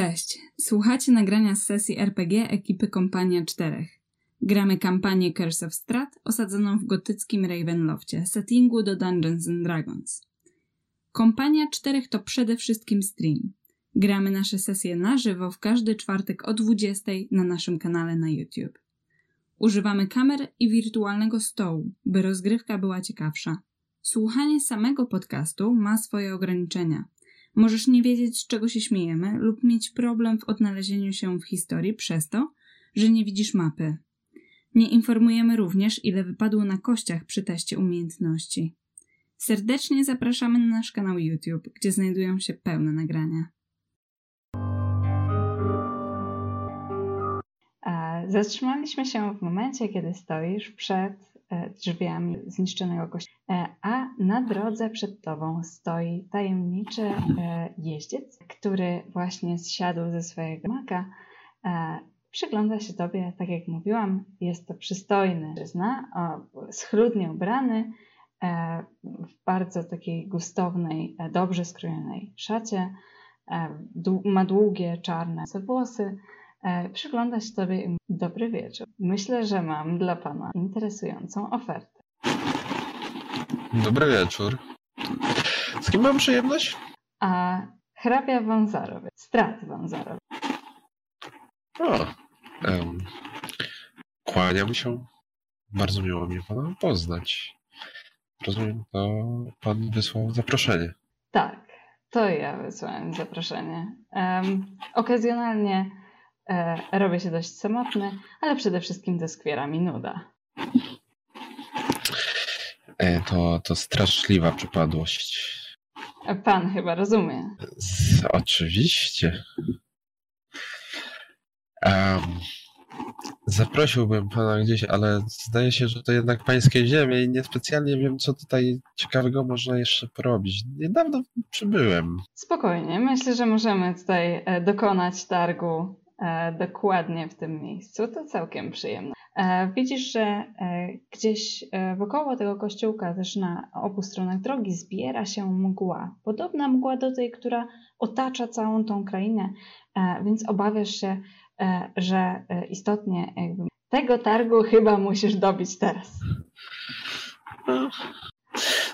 Cześć, słuchacie nagrania z sesji RPG ekipy Kompania 4. Gramy kampanię Curse of Strat osadzoną w gotyckim Ravenloftie, settingu do Dungeons and Dragons. Kompania 4 to przede wszystkim stream. Gramy nasze sesje na żywo w każdy czwartek o 20 na naszym kanale na YouTube. Używamy kamer i wirtualnego stołu, by rozgrywka była ciekawsza. Słuchanie samego podcastu ma swoje ograniczenia. Możesz nie wiedzieć, z czego się śmiejemy, lub mieć problem w odnalezieniu się w historii przez to, że nie widzisz mapy. Nie informujemy również, ile wypadło na kościach przy teście umiejętności. Serdecznie zapraszamy na nasz kanał YouTube, gdzie znajdują się pełne nagrania. Zatrzymaliśmy się w momencie, kiedy stoisz przed e, drzwiami zniszczonego kościoła, e, a na drodze przed tobą stoi tajemniczy e, jeździec, który właśnie zsiadł ze swojego maka. Przygląda się tobie, tak jak mówiłam, jest to przystojny mężczyzna, schludnie ubrany, w bardzo takiej gustownej, dobrze skrojonej szacie, ma długie, czarne włosy, E, przygląda się Tobie i dobry wieczór. Myślę, że mam dla Pana interesującą ofertę. Dobry wieczór. Z kim mam przyjemność? A hrabia Wązarowiec, strat Wązarowiec. O, um, kłaniam się. Bardzo miło mi Pana poznać. Rozumiem, to Pan wysłał zaproszenie. Tak, to ja wysłałem zaproszenie. Um, okazjonalnie E, robię się dość samotny, ale przede wszystkim doskwiera mi nuda. E, to, to straszliwa przypadłość. Pan chyba rozumie. Z, oczywiście. Um, zaprosiłbym pana gdzieś, ale zdaje się, że to jednak pańskie ziemie i niespecjalnie wiem, co tutaj ciekawego można jeszcze porobić. Niedawno przybyłem. Spokojnie, myślę, że możemy tutaj e, dokonać targu E, dokładnie w tym miejscu. To całkiem przyjemne. E, widzisz, że e, gdzieś wokoło tego kościółka, też na obu stronach drogi, zbiera się mgła. Podobna mgła do tej, która otacza całą tą krainę, więc obawiasz się, że istotnie tego targu chyba musisz dobić teraz.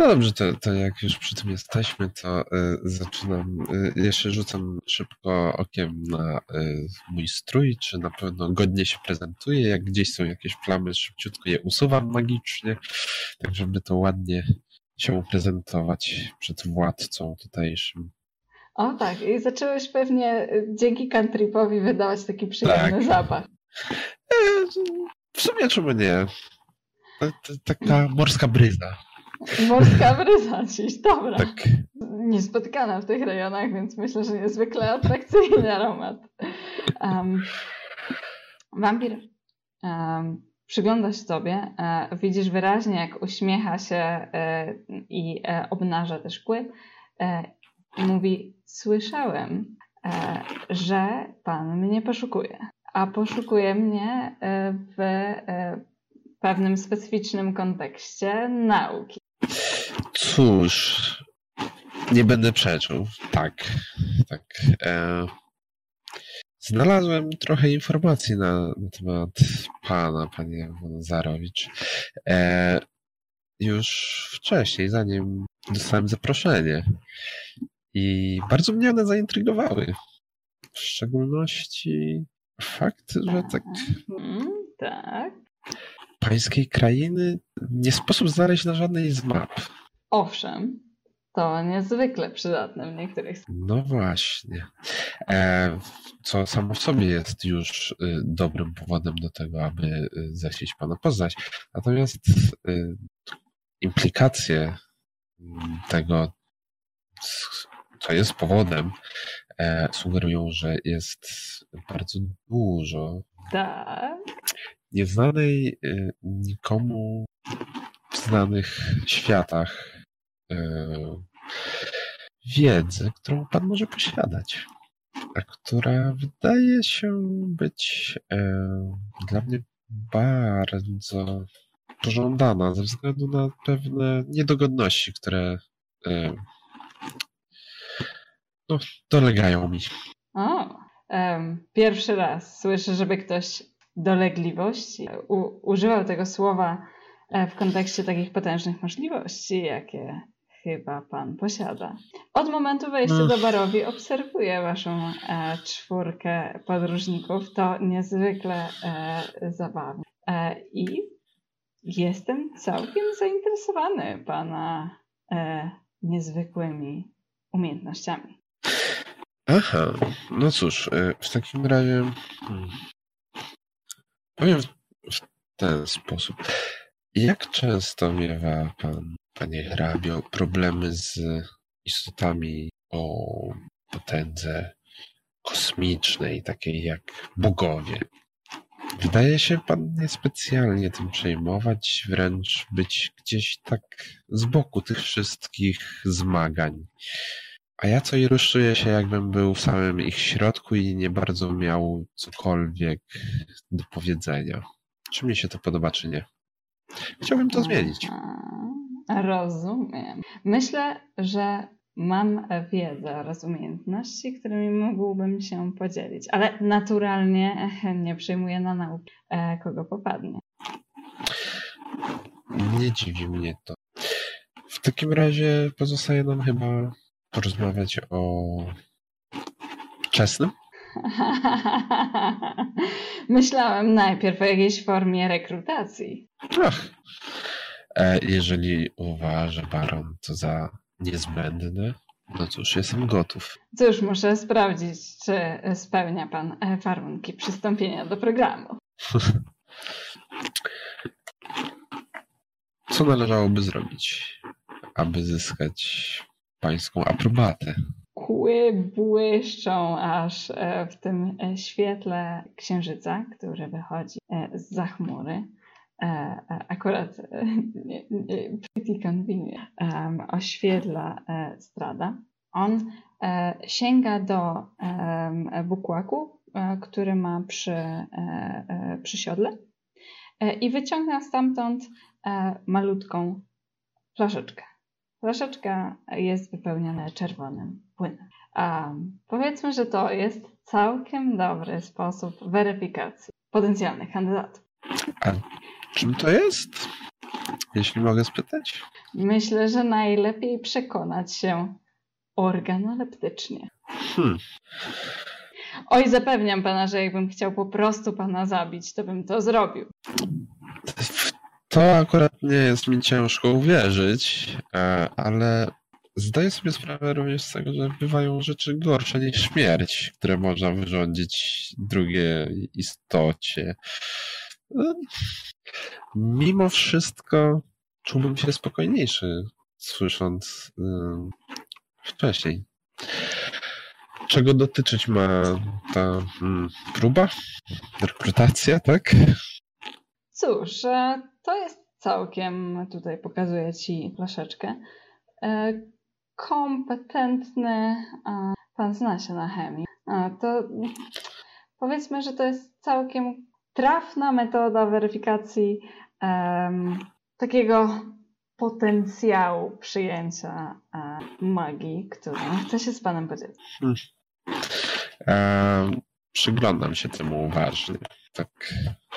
No, dobrze, to, to jak już przy tym jesteśmy, to y, zaczynam. Y, jeszcze rzucam szybko okiem na y, mój strój, czy na pewno godnie się prezentuje. Jak gdzieś są jakieś plamy, szybciutko je usuwam magicznie, tak żeby to ładnie się prezentować przed władcą tutejszym. O tak, i zacząłeś pewnie dzięki countrypowi wydawać taki przyjemny tak. zapach. E, w sumie czemu nie? Taka morska bryza. Morska bryza dziś, dobra. Tak. Niespotykana w tych rejonach, więc myślę, że niezwykle atrakcyjny aromat. Um, wampir um, przygląda się tobie, e, widzisz wyraźnie, jak uśmiecha się e, i e, obnaża te szkły. E, mówi, słyszałem, e, że pan mnie poszukuje, a poszukuje mnie e, w pewnym specyficznym kontekście nauki. Cóż, nie będę przeczył. Tak, tak. E, znalazłem trochę informacji na, na temat pana, panie Wonozarowicz. E, już wcześniej, zanim dostałem zaproszenie. I bardzo mnie one zaintrygowały. W szczególności fakt, że tak. Mm, tak. Pańskiej krainy nie sposób znaleźć na żadnej z map. Owszem, to niezwykle przydatne w niektórych No właśnie. E, co samo w sobie jest już y, dobrym powodem do tego, aby y, zechcieć Pana poznać. Natomiast y, implikacje mm, tego, co jest powodem, e, sugerują, że jest bardzo dużo tak. nieznanej nikomu w znanych światach wiedzy, którą Pan może posiadać, a która wydaje się być e, dla mnie bardzo pożądana ze względu na pewne niedogodności, które e, no, dolegają mi. O, um, pierwszy raz słyszę, żeby ktoś dolegliwości u, używał tego słowa e, w kontekście takich potężnych możliwości, jakie chyba pan posiada. Od momentu wejścia do barowi obserwuję waszą e, czwórkę podróżników. To niezwykle e, zabawne. E, I jestem całkiem zainteresowany pana e, niezwykłymi umiejętnościami. Aha, no cóż, e, w takim razie hmm, powiem w ten sposób. Jak często miewa pan, panie hrabio, problemy z istotami o potędze kosmicznej, takiej jak bogowie? Wydaje się pan niespecjalnie tym przejmować, wręcz być gdzieś tak z boku tych wszystkich zmagań. A ja co i ruszuję się, jakbym był w samym ich środku i nie bardzo miał cokolwiek do powiedzenia. Czy mi się to podoba, czy nie? Chciałbym to zmienić. Rozumiem. Myślę, że mam wiedzę oraz umiejętności, którymi mógłbym się podzielić, ale naturalnie nie przyjmuję na naukę, e, kogo popadnie. Nie dziwi mnie to. W takim razie pozostaje nam chyba porozmawiać o wczesnym. Myślałem najpierw o jakiejś formie rekrutacji. Ach, jeżeli uważa baron to za niezbędne, no cóż, jestem gotów. Cóż, muszę sprawdzić, czy spełnia pan e, warunki przystąpienia do programu. Co należałoby zrobić, aby zyskać pańską aprobatę? Kły błyszczą aż e, w tym świetle księżyca, który wychodzi za chmury. Akurat pretty convenient oświetla strada. On sięga do bukłaku, który ma przy, przy siodle i wyciąga stamtąd malutką flaszeczkę. Flaszeczka jest wypełniona czerwonym płynem. Powiedzmy, że to jest całkiem dobry sposób weryfikacji potencjalnych kandydatów. Czym to jest? Jeśli mogę spytać? Myślę, że najlepiej przekonać się organoleptycznie. Hmm. Oj, zapewniam pana, że jakbym chciał po prostu pana zabić, to bym to zrobił. To akurat nie jest mi ciężko uwierzyć, e, ale zdaję sobie sprawę również z tego, że bywają rzeczy gorsze niż śmierć, które można wyrządzić drugiej istocie. Mimo wszystko czułbym się spokojniejszy, słysząc wcześniej. Czego dotyczyć ma ta hmm, próba? Rekrutacja, tak? Cóż, e, to jest całkiem, tutaj pokazuję Ci flaszeczkę, e, kompetentny pan zna się na chemii. To powiedzmy, że to jest całkiem trafna metoda weryfikacji um, takiego potencjału przyjęcia e, magii, którą chcę się z Panem podzielić. Hmm. Przyglądam się temu uważnie. Tak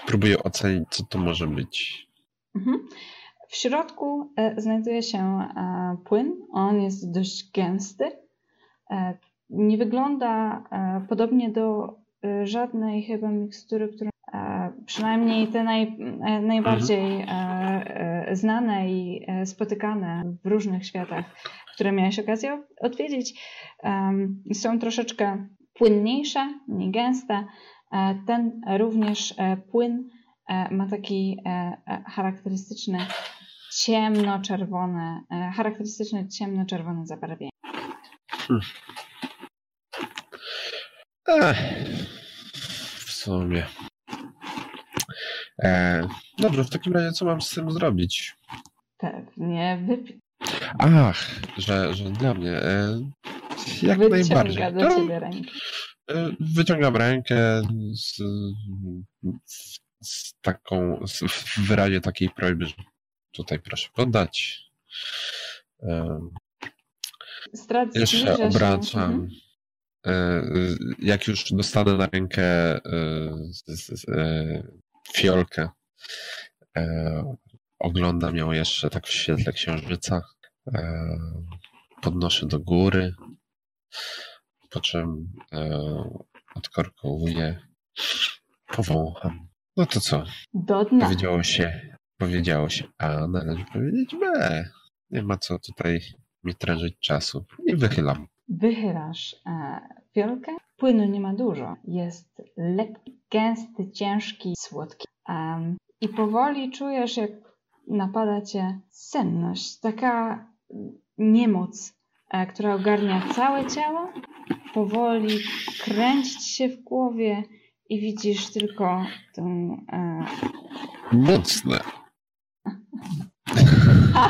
próbuję ocenić, co to może być. Mhm. W środku e, znajduje się e, płyn. On jest dość gęsty. E, nie wygląda e, podobnie do żadnej chyba mikstury, którą przynajmniej te naj, najbardziej mhm. znane i spotykane w różnych światach, które miałeś okazję odwiedzić, są troszeczkę płynniejsze, mniej gęste. Ten również płyn ma taki charakterystyczny ciemno-czerwone, charakterystyczne ciemno-czerwone zabarwienie. Hmm. Ech, w sumie. E, dobrze, w takim razie co mam z tym zrobić? Pewnie wypić. Ach, że, że dla mnie. E, jak Wyciąga najbardziej. do ciebie rękę. E, wyciągam rękę z, z taką, z, w wyrazie takiej prośby, że tutaj proszę podać. E, jeszcze obracam. Mhm jak już dostanę na rękę fiolkę, oglądam ją jeszcze tak w świetle księżyca, podnoszę do góry, po czym odkorkołuję, powącham. No to co? Do dna. Powiedziało się, powiedziało się A, należy powiedzieć B. Nie ma co tutaj mi trężyć czasu. I wychylam. Wychylasz e, fiolkę. Płynu nie ma dużo. Jest lekki, gęsty, ciężki, słodki. Um, I powoli czujesz, jak napada cię senność. Taka niemoc, e, która ogarnia całe ciało. Powoli kręcić się w głowie i widzisz tylko tą... E... Mocne.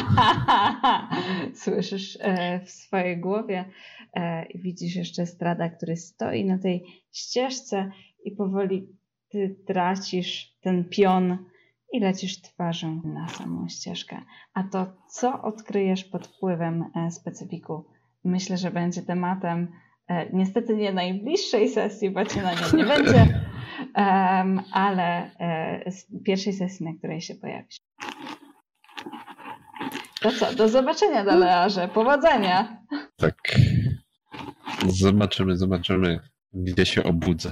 Słyszysz e, w swojej głowie e, i widzisz jeszcze strada, który stoi na tej ścieżce i powoli ty tracisz ten pion i lecisz twarzą na samą ścieżkę. A to, co odkryjesz pod wpływem e, specyfiku, myślę, że będzie tematem niestety nie najbliższej sesji, bo cię na niej nie będzie, ale pierwszej sesji, na której się pojawisz. To co, do zobaczenia, Dalearze. Powodzenia. Tak. Zobaczymy, zobaczymy, gdzie się obudzę.